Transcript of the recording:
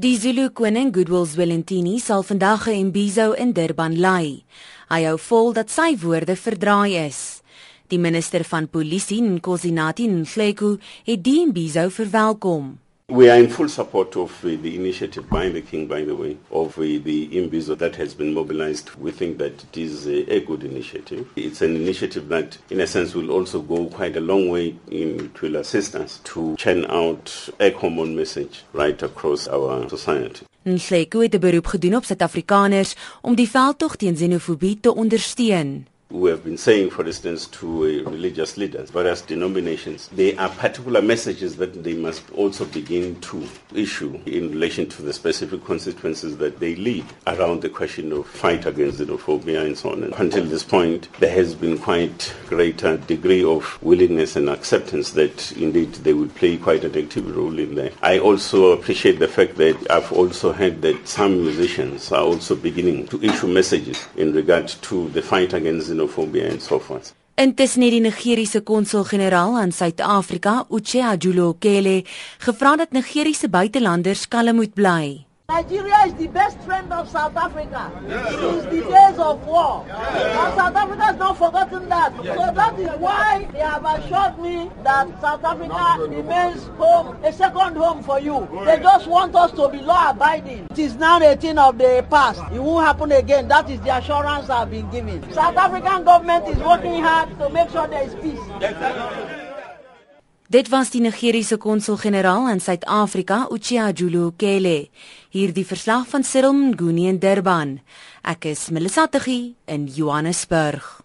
Die Zulu koning Goodwill Zwelithini sal vandag 'n imbizo in Durban lei. Hy hou vol dat sy woorde verdraai is. Die minister van polisie, Nkosinati Nhleko, het die imbizo verwelkom. We are in full support of uh, the initiative by the King, by the way, of uh, the Imbizo that has been mobilized. We think that it is a, a, good initiative. It's an initiative that, in a sense, will also go quite a long way in to assist us to churn out a common message right across our society. Nhleko het 'n beroep gedoen op Suid-Afrikaners om die veldtog teen xenofobie te ondersteun. We have been saying, for instance, to uh, religious leaders, various denominations, there are particular messages that they must also begin to issue in relation to the specific consequences that they lead around the question of fight against xenophobia and so on. And until this point, there has been quite greater degree of willingness and acceptance that indeed they will play quite an active role in there. I also appreciate the fact that I've also heard that some musicians are also beginning to issue messages in regard to the fight against xenophobia xenophobia and so forth. Intussen het die Nigeriese konsul-generaal aan Suid-Afrika, Uche Ajulo Kele, gevra dat Nigeriese buitelanders kalm moet bly. Nigeria is the best friend of South Africa yes. since the days of war. Yes. And South Africa has not forgotten that. Yes. So that is why they have assured me that South Africa remains home, a second home for you. They just want us to be law abiding. It is now a thing of the past. It won't happen again. That is the assurance I've been given. South African government is working hard to make sure there is peace. Dit was die Nigeriese konsul-generaal in Suid-Afrika, Uchiajulu Kele. Hierdie verslag van Cyril Nguni in Durban. Ek is Melissa Tuggie in Johannesburg.